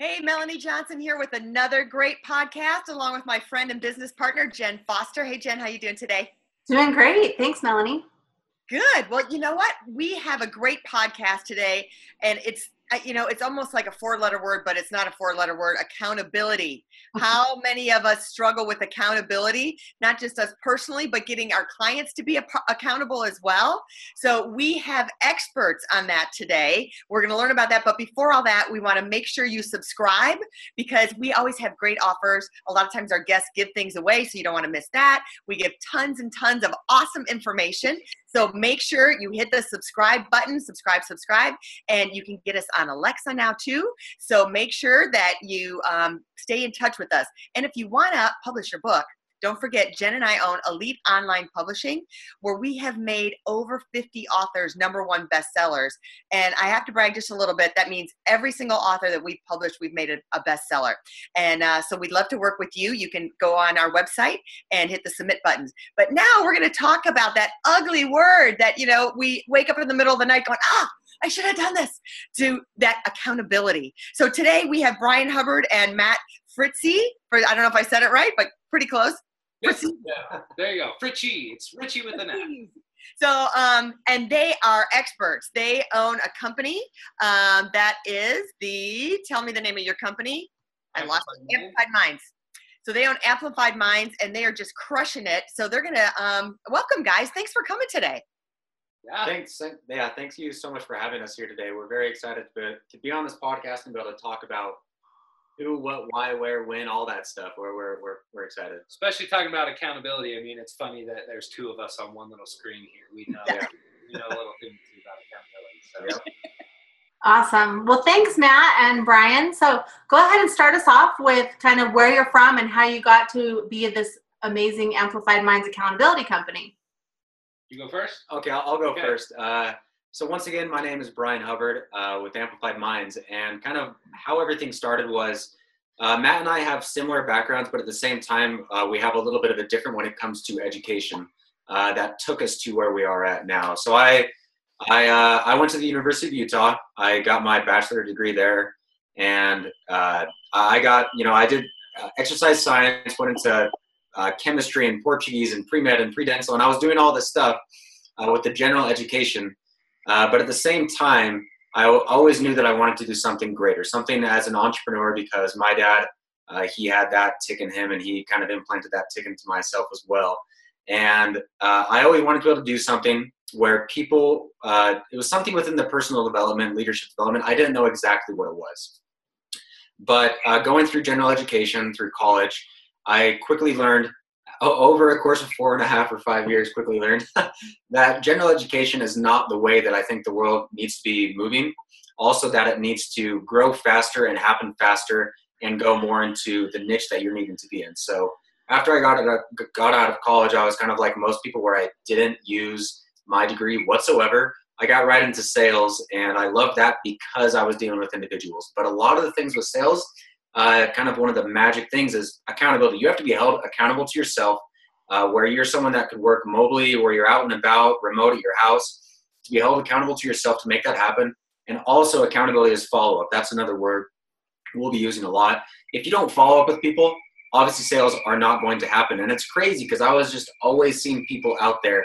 Hey, Melanie Johnson here with another great podcast, along with my friend and business partner Jen Foster. Hey, Jen, how you doing today? Doing great. Thanks, Melanie. Good. Well, you know what? We have a great podcast today, and it's you know, it's almost like a four letter word, but it's not a four letter word accountability. Mm-hmm. How many of us struggle with accountability, not just us personally, but getting our clients to be accountable as well? So, we have experts on that today. We're going to learn about that. But before all that, we want to make sure you subscribe because we always have great offers. A lot of times, our guests give things away, so you don't want to miss that. We give tons and tons of awesome information. So make sure you hit the subscribe button, subscribe, subscribe, and you can get us on Alexa now too. So make sure that you um, stay in touch with us. And if you want to publish your book, don't forget, Jen and I own Elite Online Publishing, where we have made over 50 authors number one bestsellers. And I have to brag just a little bit. That means every single author that we've published, we've made a, a bestseller. And uh, so we'd love to work with you. You can go on our website and hit the submit buttons. But now we're going to talk about that ugly word that, you know, we wake up in the middle of the night going, ah, I should have done this to that accountability. So today we have Brian Hubbard and Matt Fritzy. For I don't know if I said it right, but pretty close. Yes, yeah, there you go. Fritchie. It's Richie with an F. So, um, and they are experts. They own a company um, that is the, tell me the name of your company. I lost Amplified Minds. So they own Amplified Minds and they are just crushing it. So they're going to, um, welcome guys. Thanks for coming today. Yeah. Thanks. Yeah. Thanks you so much for having us here today. We're very excited to, to be on this podcast and be able to talk about who, what, why, where, when, all that stuff. We're, we're, we're, we're excited. Especially talking about accountability. I mean, it's funny that there's two of us on one little screen here. We know, yeah. we know a little thing about accountability. So. Awesome. Well, thanks, Matt and Brian. So go ahead and start us off with kind of where you're from and how you got to be this amazing Amplified Minds accountability company. You go first? Okay, I'll, I'll go okay. first. Uh, so once again, my name is Brian Hubbard uh, with Amplified Minds, and kind of how everything started was uh, Matt and I have similar backgrounds, but at the same time, uh, we have a little bit of a different when it comes to education uh, that took us to where we are at now. So I, I, uh, I went to the University of Utah. I got my bachelor degree there, and uh, I got, you know, I did exercise science, went into chemistry and Portuguese and pre med and pre dental, and I was doing all this stuff with the general education. Uh, but at the same time, I always knew that I wanted to do something greater, something as an entrepreneur, because my dad, uh, he had that tick in him and he kind of implanted that tick into myself as well. And uh, I always wanted to be able to do something where people, uh, it was something within the personal development, leadership development. I didn't know exactly what it was. But uh, going through general education, through college, I quickly learned over a course of four and a half or five years, quickly learned that general education is not the way that I think the world needs to be moving. Also, that it needs to grow faster and happen faster and go more into the niche that you're needing to be in. So, after I got out of, got out of college, I was kind of like most people where I didn't use my degree whatsoever. I got right into sales, and I loved that because I was dealing with individuals. But a lot of the things with sales, uh, kind of one of the magic things is accountability. You have to be held accountable to yourself, uh, where you're someone that could work mobily, where you're out and about, remote at your house, to be held accountable to yourself to make that happen. And also, accountability is follow up. That's another word we'll be using a lot. If you don't follow up with people, obviously sales are not going to happen. And it's crazy because I was just always seeing people out there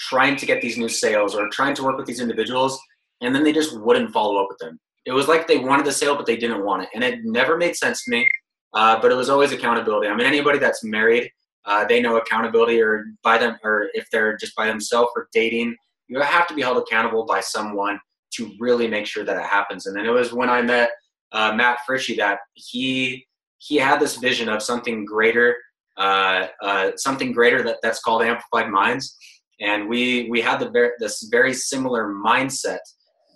trying to get these new sales or trying to work with these individuals, and then they just wouldn't follow up with them it was like they wanted the sale but they didn't want it and it never made sense to me uh, but it was always accountability. I mean anybody that's married uh, they know accountability or by them or if they're just by themselves or dating you have to be held accountable by someone to really make sure that it happens and then it was when i met uh, matt fritchie that he he had this vision of something greater uh, uh, something greater that, that's called amplified minds and we we had the this very similar mindset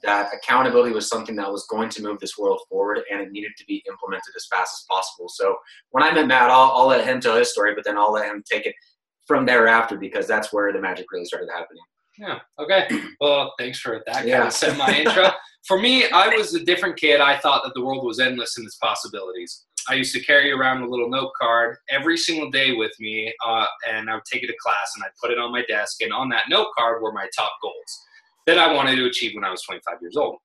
that accountability was something that was going to move this world forward and it needed to be implemented as fast as possible. So when I met Matt, I'll, I'll let him tell his story, but then I'll let him take it from thereafter because that's where the magic really started happening. Yeah. Okay. Well, thanks for that Yeah. kind of set my intro. For me, I was a different kid. I thought that the world was endless in its possibilities. I used to carry around a little note card every single day with me, uh, and I would take it to class and I'd put it on my desk. And on that note card were my top goals that I wanted to achieve when I was 25 years old.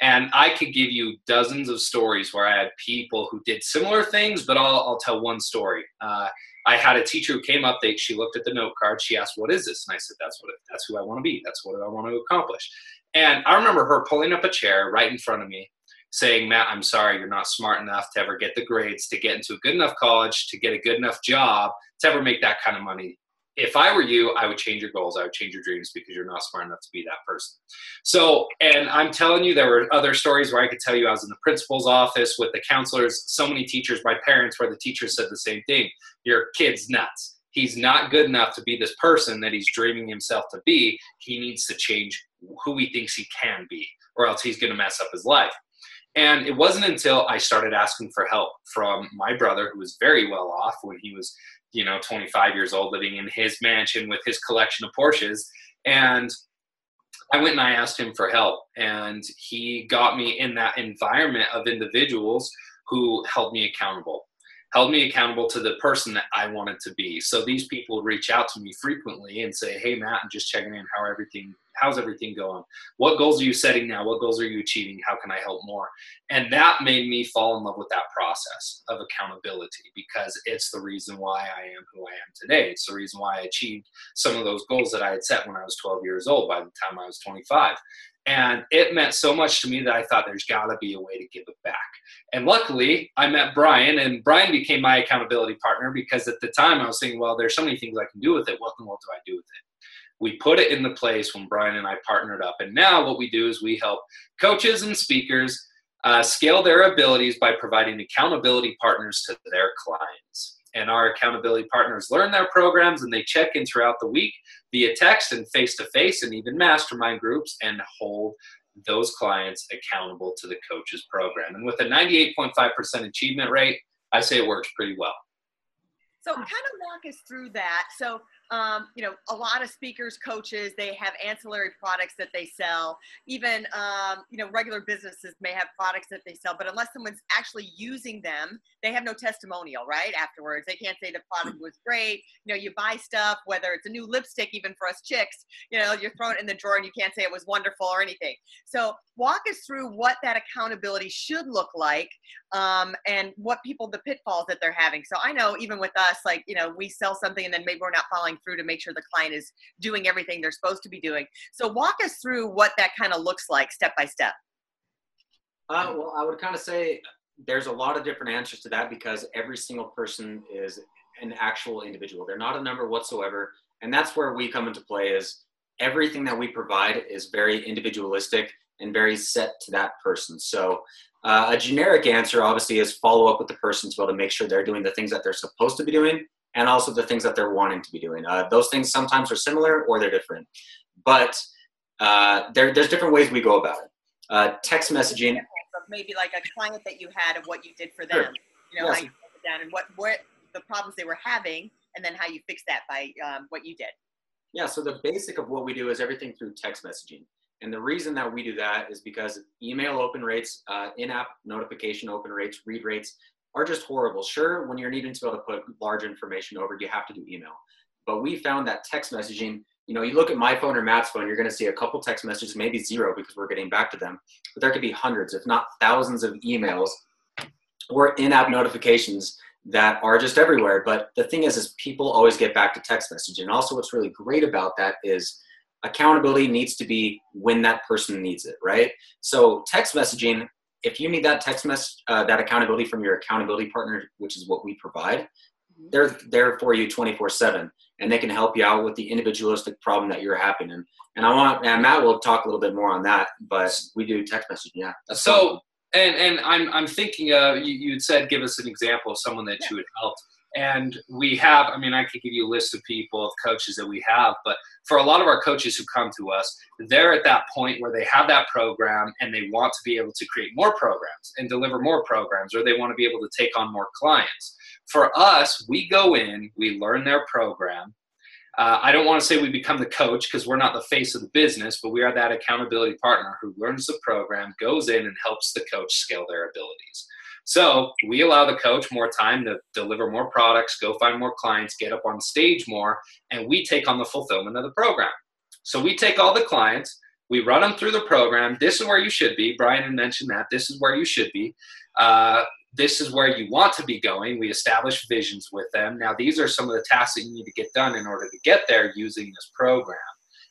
And I could give you dozens of stories where I had people who did similar things, but I'll, I'll tell one story. Uh, I had a teacher who came up. They, she looked at the note card. She asked, "What is this?" And I said, "That's what. That's who I want to be. That's what I want to accomplish." And I remember her pulling up a chair right in front of me, saying, "Matt, I'm sorry, you're not smart enough to ever get the grades to get into a good enough college to get a good enough job to ever make that kind of money. If I were you, I would change your goals. I would change your dreams because you're not smart enough to be that person." So, and I'm telling you, there were other stories where I could tell you I was in the principal's office with the counselors, so many teachers, my parents, where the teachers said the same thing your kid's nuts. He's not good enough to be this person that he's dreaming himself to be. He needs to change who he thinks he can be, or else he's going to mess up his life. And it wasn't until I started asking for help from my brother, who was very well off when he was, you know, 25 years old, living in his mansion with his collection of Porsches. And I went and I asked him for help, and he got me in that environment of individuals who held me accountable held me accountable to the person that I wanted to be. So these people reach out to me frequently and say, "Hey Matt, I'm just checking in. How everything? How's everything going? What goals are you setting now? What goals are you achieving? How can I help more?" And that made me fall in love with that process of accountability because it's the reason why I am who I am today. It's the reason why I achieved some of those goals that I had set when I was 12 years old by the time I was 25. And it meant so much to me that I thought there's got to be a way to give it back. And luckily, I met Brian, and Brian became my accountability partner because at the time I was thinking, well, there's so many things I can do with it. What in the world do I do with it? We put it in the place when Brian and I partnered up. And now what we do is we help coaches and speakers uh, scale their abilities by providing accountability partners to their clients. And our accountability partners learn their programs and they check in throughout the week via text and face to face and even mastermind groups and hold those clients accountable to the coach's program. And with a 98.5% achievement rate, I say it works pretty well. So, kind of walk us through that. So, um, you know, a lot of speakers, coaches, they have ancillary products that they sell. Even, um, you know, regular businesses may have products that they sell, but unless someone's actually using them, they have no testimonial, right? Afterwards, they can't say the product was great. You know, you buy stuff, whether it's a new lipstick, even for us chicks, you know, you're throwing it in the drawer and you can't say it was wonderful or anything. So, walk us through what that accountability should look like um, and what people, the pitfalls that they're having. So, I know even with us, like, you know, we sell something and then maybe we're not following through to make sure the client is doing everything they're supposed to be doing. So, walk us through what that kind of looks like step by step. Uh, well, I would kind of say there's a lot of different answers to that because every single person is an actual individual. They're not a number whatsoever, and that's where we come into play. Is everything that we provide is very individualistic and very set to that person. So. Uh, a generic answer obviously is follow up with the person to be able to make sure they're doing the things that they're supposed to be doing and also the things that they're wanting to be doing. Uh, those things sometimes are similar or they're different, but uh, there, there's different ways we go about it. Uh, text messaging, Of maybe like a client that you had and what you did for them. Sure. You know, Yes. you down and what what the problems they were having, and then how you fix that by um, what you did. Yeah, so the basic of what we do is everything through text messaging. And the reason that we do that is because email open rates, uh, in app notification open rates, read rates are just horrible. Sure, when you're needing to be able to put large information over, you have to do email. But we found that text messaging, you know, you look at my phone or Matt's phone, you're going to see a couple text messages, maybe zero because we're getting back to them. But there could be hundreds, if not thousands, of emails or in app notifications that are just everywhere. But the thing is, is people always get back to text messaging. And also, what's really great about that is accountability needs to be when that person needs it, right? So text messaging, if you need that text message, uh, that accountability from your accountability partner, which is what we provide, they're there for you 24 seven and they can help you out with the individualistic problem that you're having. And, and I want, and Matt will talk a little bit more on that, but we do text messaging. Yeah. That's So, and and I'm I'm thinking uh, you you had said give us an example of someone that you had helped. And we have i mean i could give you a list of people of coaches that we have but for a lot of our coaches who come to us they're at that point where they have that program and they want to be able to create more programs and deliver more programs or they want to be able to take on more clients for us we go in we learn their program uh, I don't want to say we become the coach because we're not the face of the business, but we are that accountability partner who learns the program, goes in, and helps the coach scale their abilities. So we allow the coach more time to deliver more products, go find more clients, get up on stage more, and we take on the fulfillment of the program. So we take all the clients, we run them through the program. This is where you should be. Brian had mentioned that. This is where you should be. Uh, this is where you want to be going. We establish visions with them. Now, these are some of the tasks that you need to get done in order to get there using this program.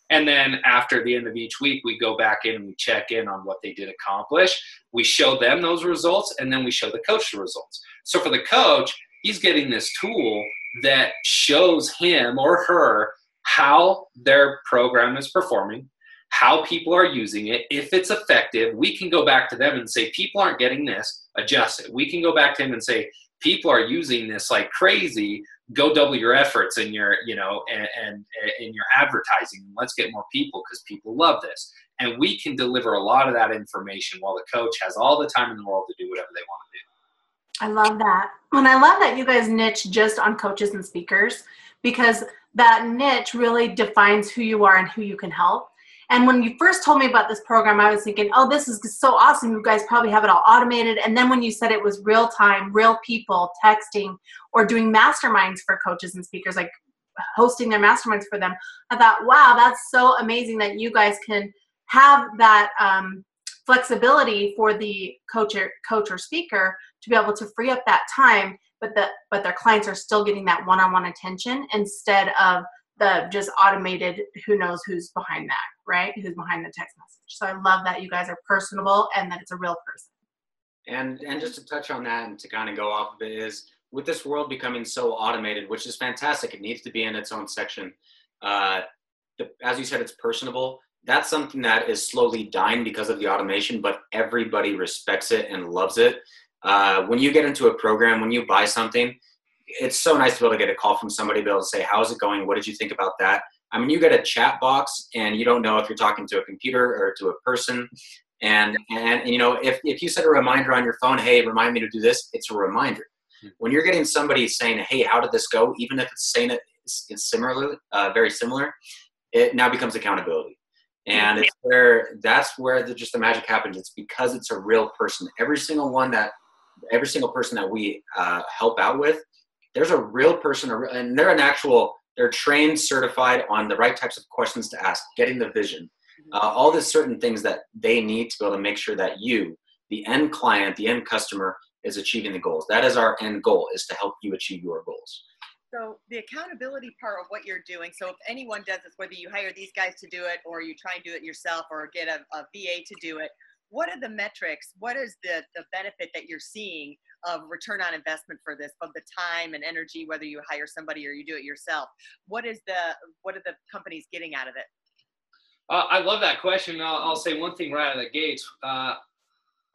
And then after the end of each week, we go back in and we check in on what they did accomplish. We show them those results and then we show the coach the results. So for the coach, he's getting this tool that shows him or her how their program is performing, how people are using it. If it's effective, we can go back to them and say, people aren't getting this, adjust it. We can go back to him and say, people are using this like crazy go double your efforts in your you know and, and in your advertising. Let's get more people because people love this. And we can deliver a lot of that information while the coach has all the time in the world to do whatever they want to do. I love that. And i love that you guys niche just on coaches and speakers because that niche really defines who you are and who you can help and when you first told me about this program, I was thinking, oh, this is so awesome. You guys probably have it all automated. And then when you said it was real time, real people texting or doing masterminds for coaches and speakers, like hosting their masterminds for them, I thought, wow, that's so amazing that you guys can have that um, flexibility for the coach or, coach or speaker to be able to free up that time but the but their clients are still getting that one-on-one attention instead of the just automated who knows who's behind that right? Who's behind the text message. So i love that you guys are personable and that it's a real person. And and just to touch on that and to kind of go off of it is with this world becoming so automated which is fantastic it needs to be in its own section uh, the, as you said it's personable. That's something that is slowly dying because of the automation but everybody respects it and loves it. Uh, when you get into a program when you buy something it's so nice to be able to get a call from somebody, be able to say, "How's it going? What did you think about that?" I mean, you get a chat box, and you don't know if you're talking to a computer or to a person. And and, and you know, if if you set a reminder on your phone, "Hey, remind me to do this," it's a reminder. Hmm. When you're getting somebody saying, "Hey, how did this go?" Even if it's saying it, it's, it's similarly, uh, very similar, it now becomes accountability and it's where that's where the, just the magic happens it's because it's a real person every single one that every single person that we uh, help out with there's a real person, and they're an actual, they're trained, certified on the right types of questions to ask, getting the vision, mm-hmm. uh, all the certain things that they need to be able to make sure that you, the end client, the end customer, is achieving the goals. That is our end goal, is to help you achieve your goals. So the accountability part of what you're doing. So if anyone does this, whether you hire these guys to do it or you try and do it yourself or get a, a VA to do it, what are the metrics? What is the, the benefit that you're seeing of return on investment for this, of the time and energy, whether you hire somebody or you do it yourself? What is the what are the companies getting out of it? Uh, I love that question. I'll, I'll, say one thing right out of the gates. Uh,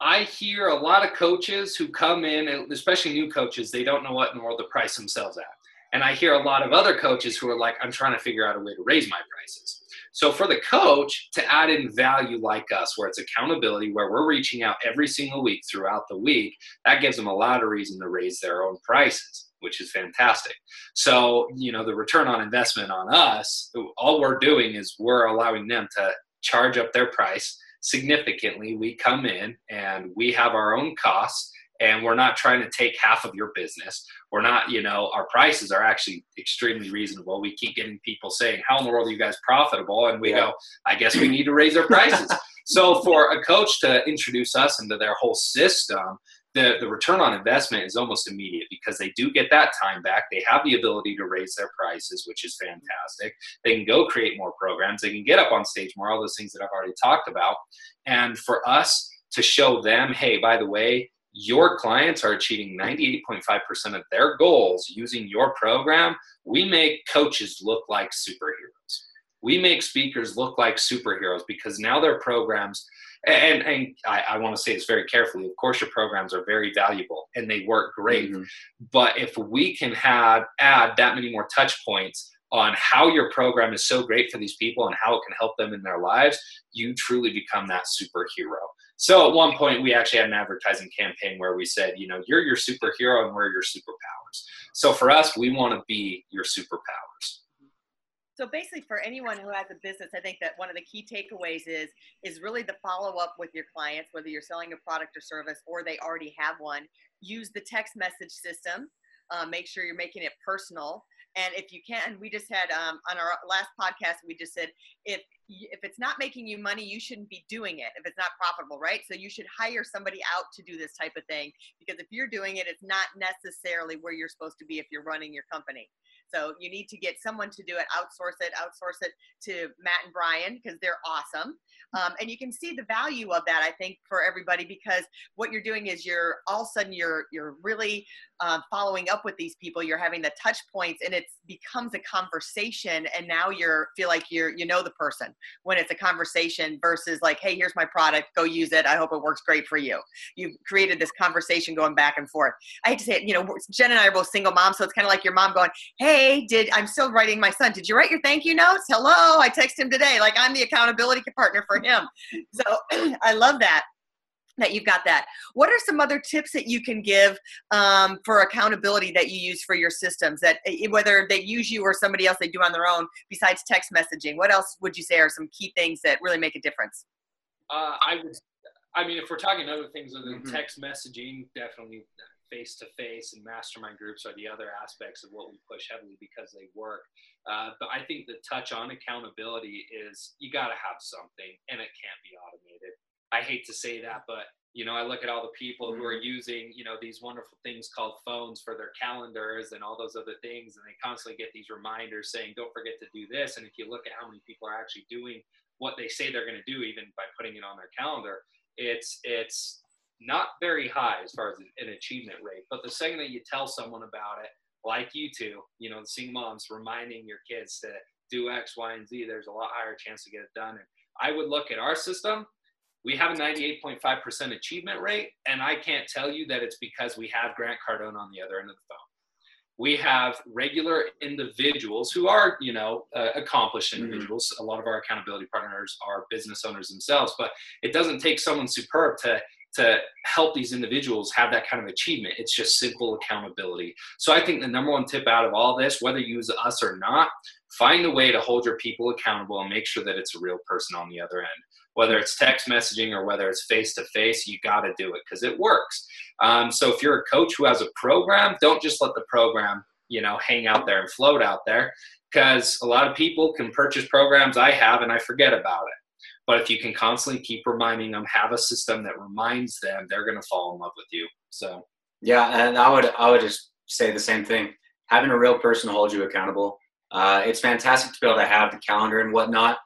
I hear a lot of coaches who come in, and especially new coaches, they don't know what in the world to price themselves at. And I hear a lot of other coaches who are like, I'm trying to figure out a way to raise my prices. So for the coach to add in value like us, where it's accountability, where we're reaching out every single week throughout the week, that gives them a lot of reason to raise their own prices, which is fantastic. So, you know, the return on investment on us, all we're doing is we're allowing them to charge up their price significantly. We come in and we have our own costs and we're not trying to take half of your business. We're not, you know, our prices are actually extremely reasonable. We keep getting people saying, How in the world are you guys profitable? And we yeah. go, I guess we need to raise our prices. so for a coach to introduce us into their whole system, the, the return on investment is almost immediate because they do get that time back. They have the ability to raise their prices, which is fantastic. They can go create more programs. They can get up on stage more, all those things that I've already talked about. And for us to show them, hey, by the way, your clients are achieving 98.5% of their goals using your program, we make coaches look like superheroes. We make speakers look like superheroes because now their programs and and I, I want to say this very carefully. Of course, your programs are very valuable and they work great. Mm-hmm. But if we can have add that many more touch points on how your program is so great for these people and how it can help them in their lives, you truly become that superhero. So at one point, we actually had an advertising campaign where we said, you know, you're your superhero and we're your superpowers. So for us, we want to be your superpowers. So basically, for anyone who has a business, I think that one of the key takeaways is is really the follow up with your clients, whether you're selling a product or service or they already have one. Use the text message system. Uh, make sure you're making it personal. And if you can, we just had um, on our last podcast, we just said if if it's not making you money, you shouldn't be doing it. If it's not profitable, right? So you should hire somebody out to do this type of thing because if you're doing it, it's not necessarily where you're supposed to be if you're running your company. So you need to get someone to do it, outsource it, outsource it to Matt and Brian because they're awesome. Um, and you can see the value of that, I think, for everybody because what you're doing is you're all of a sudden you're you're really uh, following up with these people. You're having the touch points, and it becomes a conversation. And now you're feel like you're you know the person when it's a conversation versus like, hey, here's my product, go use it. I hope it works great for you. You've created this conversation going back and forth. I hate to say it, you know, Jen and I are both single moms, so it's kind of like your mom going, hey, did I'm still writing my son? Did you write your thank you notes? Hello, I text him today. Like I'm the accountability partner for him. So I love that that you've got that. What are some other tips that you can give um, for accountability that you use for your systems? That eh, whether they use you or somebody else they do on their own, besides text messaging, what else would you say are some key things that really make a difference? Uh, I would, I mean, if we're talking other things other than mm-hmm. text messaging, definitely face to face and mastermind groups are the other aspects of what we push heavily because they work. Uh, but I think the touch on accountability is you got to have something and it can't be automated. I hate to say that, but you know, I look at all the people who are mm-hmm. using, you know, these wonderful things called phones for their calendars and all those other things, and they constantly get these reminders saying, "Don't forget to do this." And if you look at how many people are actually doing what they say they're going to do, even by putting it on their calendar, it's it's not very high as far as an achievement rate. But the second that you tell someone about it, like you two, you know, single moms reminding your kids to do X, Y, and Z, there's a lot higher chance to get it done. And I would look at our system. We have a 98.5% achievement rate, and I can't tell you that it's because we have Grant Cardone on the other end of the phone. We have regular individuals who are, you know, uh, accomplished mm-hmm. individuals. Mm-hmm. A lot of our accountability partners are business owners themselves, but it doesn't take someone superb to to help these individuals have that kind of achievement. It's just simple accountability. So I think the number one tip out of all this, whether you use us or not, find a way to hold your people accountable and make sure that it's a real person on the other end. Whether it's text messaging or whether it's face to face, you got to do it because it works. Um, so if you're a coach who has a program, don't just let the program, you know, hang out there and float out there because a lot of people can purchase programs I have and I forget about it. But if you can constantly keep reminding them, have a system that reminds them, they're going to fall in love with you. So, yeah, and I would I would just say the same thing. Having a real person hold you accountable. Uh, it's fantastic to be able to have the calendar and whatnot,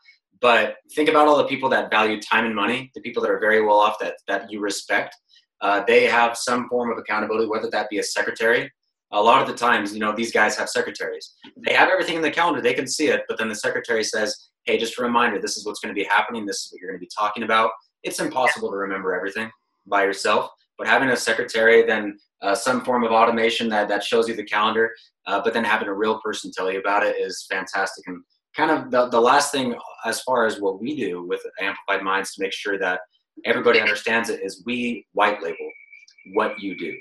but think about all the people that value time and money, the people that are very well off that that you respect. Uh, they have some form of accountability, whether that be a secretary. A lot of the times, you know, these guys have secretaries. They have everything in the calendar; they can see it, but then the secretary says, hey, just a reminder, this is what's going to be happening. This is what you're going to be talking about. It's impossible to remember everything by yourself, but having a secretary, then uh, some form of automation that, that shows you the calendar, uh, but then having a real person tell you about it is fantastic. And kind of the, the last thing as far as what we do with Amplified Minds to make sure that everybody understands it is we white label what you do.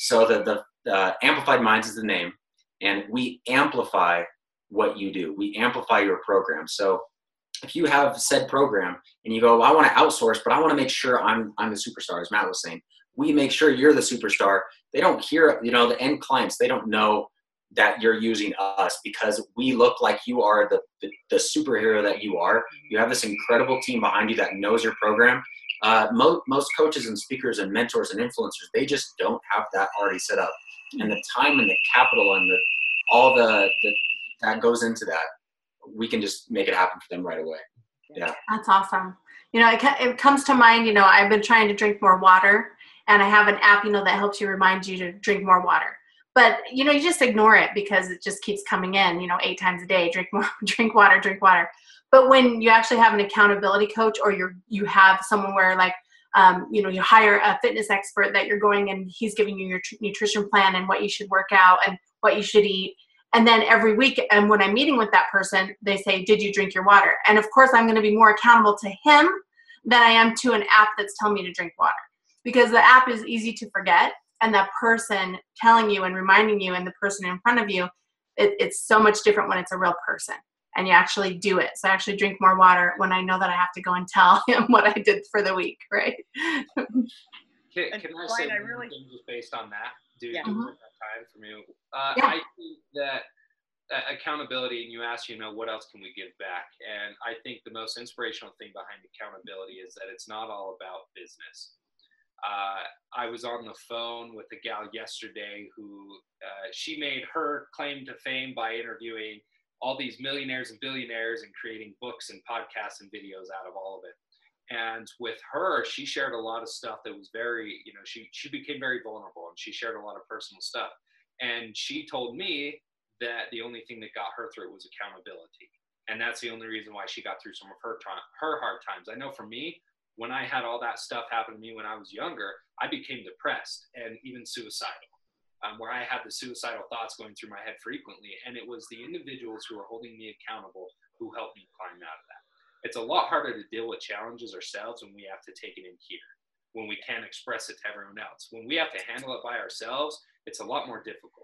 So the, the uh, Amplified Minds is the name, and we amplify what you do. We amplify your program. So if you have said program and you go, well, I want to outsource, but I want to make sure I'm I'm the superstar, as Matt was saying. We make sure you're the superstar. They don't hear, you know, the end clients, they don't know that you're using us because we look like you are the, the, the superhero that you are. You have this incredible team behind you that knows your program. Uh, mo- most coaches and speakers and mentors and influencers, they just don't have that already set up. And the time and the capital and the all the, the that goes into that we can just make it happen for them right away. Yeah. That's awesome. You know, it, it comes to mind, you know, I've been trying to drink more water and I have an app, you know, that helps you remind you to drink more water. But, you know, you just ignore it because it just keeps coming in, you know, eight times a day, drink more, drink water, drink water. But when you actually have an accountability coach or you're you have someone where like um, you know you hire a fitness expert that you're going and he's giving you your tr- nutrition plan and what you should work out and what you should eat. And then every week and when i'm meeting with that person they say did you drink your water? And of course i'm going to be more accountable to him than i am to an app that's telling me to drink water. Because the app is easy to forget and that person telling you and reminding you and the person in front of you it, it's so much different when it's a real person and you actually do it. So I actually drink more water when I know that I have to go and tell him what I did for the week, right? can, can I say I really, just based on that? Do yeah. mm-hmm. time from you? Uh, yeah. I think that uh, accountability, and you ask, you know, what else can we give back? And I think the most inspirational thing behind accountability is that it's not all about business. Uh, I was on the phone with a gal yesterday who uh, she made her claim to fame by interviewing all these millionaires and billionaires and creating books and podcasts and videos out of all of it. And with her, she shared a lot of stuff that was very, you know, she she became very vulnerable and she shared a lot of personal stuff. And she told me that the only thing that got her through was accountability. And that's the only reason why she got through some of her her hard times. I know for me, when I had all that stuff happen to me when I was younger, I became depressed and even suicidal um, where I had the suicidal thoughts going through my head frequently. And it was the individuals who were holding me accountable who helped me climb out of that. It's a lot harder to deal with challenges ourselves when we have to take it in here, when we can't express it to everyone else. When we have to handle it by ourselves, it's a lot more difficult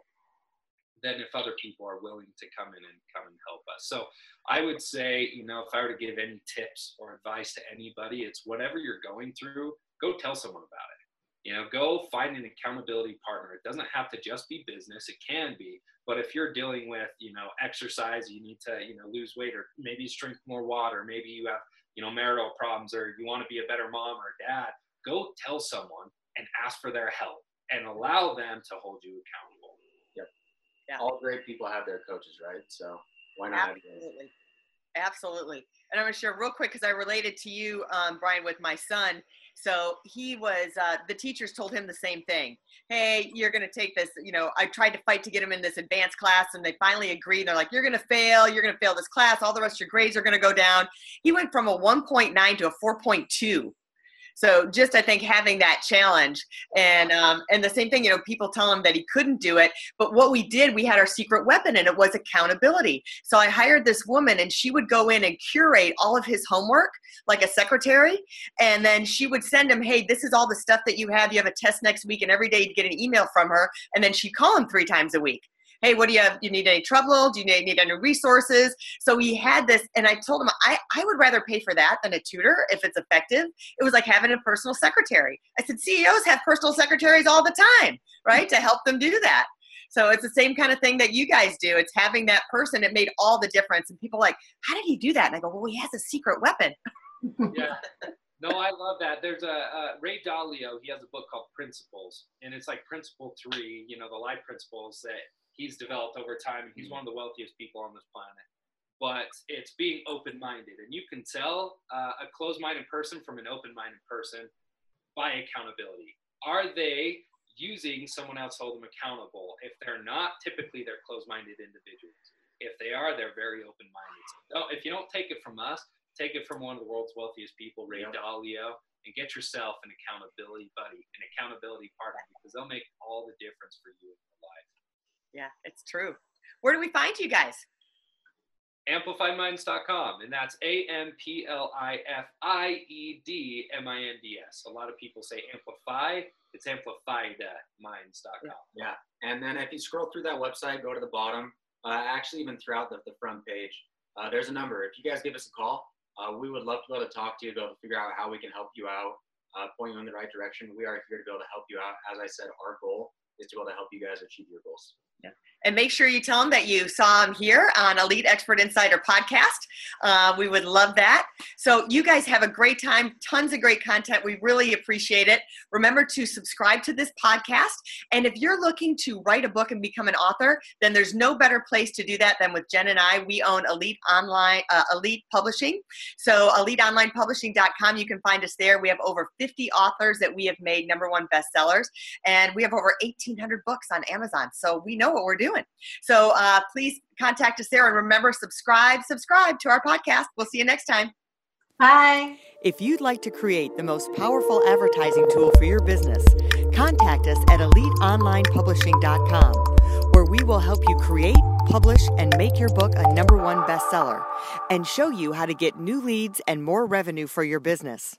than if other people are willing to come in and come and help us. So I would say, you know, if I were to give any tips or advice to anybody, it's whatever you're going through, go tell someone about it you know, go find an accountability partner. It doesn't have to just be business, it can be. But if you're dealing with, you know, exercise, you need to, you know, lose weight or maybe drink more water, maybe you have, you know, marital problems or you want to be a better mom or dad, go tell someone and ask for their help and allow them to hold you accountable. Yeah. All great people have their coaches, right? So why not? Absolutely. Absolutely. And I'm going to share real quick because I related to you, um, Brian, with my son. So he was, uh, the teachers told him the same thing. Hey, you're going to take this. You know, I tried to fight to get him in this advanced class, and they finally agreed. They're like, you're going to fail. You're going to fail this class. All the rest of your grades are going to go down. He went from a 1.9 to a 4.2 so just I think having that challenge and um, and the same thing, you know, people tell him that he couldn't do it, but what we did, we had our secret weapon, and it was accountability. So I hired this woman, and she would go in and curate all of his homework like a secretary, and then she would send him, hey, this is all the stuff that you have. You have a test next week, and every day you'd get an email from her, and then she'd call him three times a week hey, what do you have? You need any trouble? Do you need, need any resources? So he had this, and I told him I, I would rather pay for that than a tutor if it's effective. It was like having a personal secretary. I said, CEOs have personal secretaries all the time, right? to help them do that. So it's the same kind of thing that you guys do. It's having that person. It made all the difference. And people like, how did he do that? And I go, well, he has a secret weapon. yeah. No, I love that. There's a uh, Ray Dalio. He has a book called Principles, and it's like Principle Three. You know, the life principles that he's developed over time. And he's one of the wealthiest people on this planet. But it's being open minded. And you can tell uh, a closed minded person from an open minded person by accountability. Are they using someone else to hold them accountable? If they're not, typically they're closed minded individuals. If they are, they're very open minded. So if you don't take it from us, take it from one of the world's wealthiest people, Ray yep. Dalio, and get yourself an accountability buddy, an accountability partner, because they'll make all the difference for you in your life. Yeah, it's true. Where do we find you guys? amplifiedminds.com and that's a-m-p-l-i-f-i-e-d-m-i-n-d-s a lot of people say amplify it's amplifiedminds.com yeah and then if you scroll through that website go to the bottom uh, actually even throughout the, the front page uh, there's a number. If you guys give us a call uh, we would love to be able to talk to you be able to figure out how we can help you out uh, point you in the right direction. We are here to be able to help you out. As i said our goal is to be able to help you guys achieve your goals And make sure you tell them that you saw them here on Elite Expert Insider podcast. Uh, we would love that. So, you guys have a great time, tons of great content. We really appreciate it. Remember to subscribe to this podcast. And if you're looking to write a book and become an author, then there's no better place to do that than with Jen and I. We own Elite Online, uh, Elite Publishing. So, eliteonlinepublishing.com, you can find us there. We have over 50 authors that we have made number one bestsellers, and we have over 1,800 books on Amazon. So, we know know what we're doing. So uh, please contact us there and remember, subscribe, subscribe to our podcast. We'll see you next time. Bye. If you'd like to create the most powerful advertising tool for your business, contact us at eliteonlinepublishing.com, where we will help you create, publish, and make your book a number one bestseller and show you how to get new leads and more revenue for your business.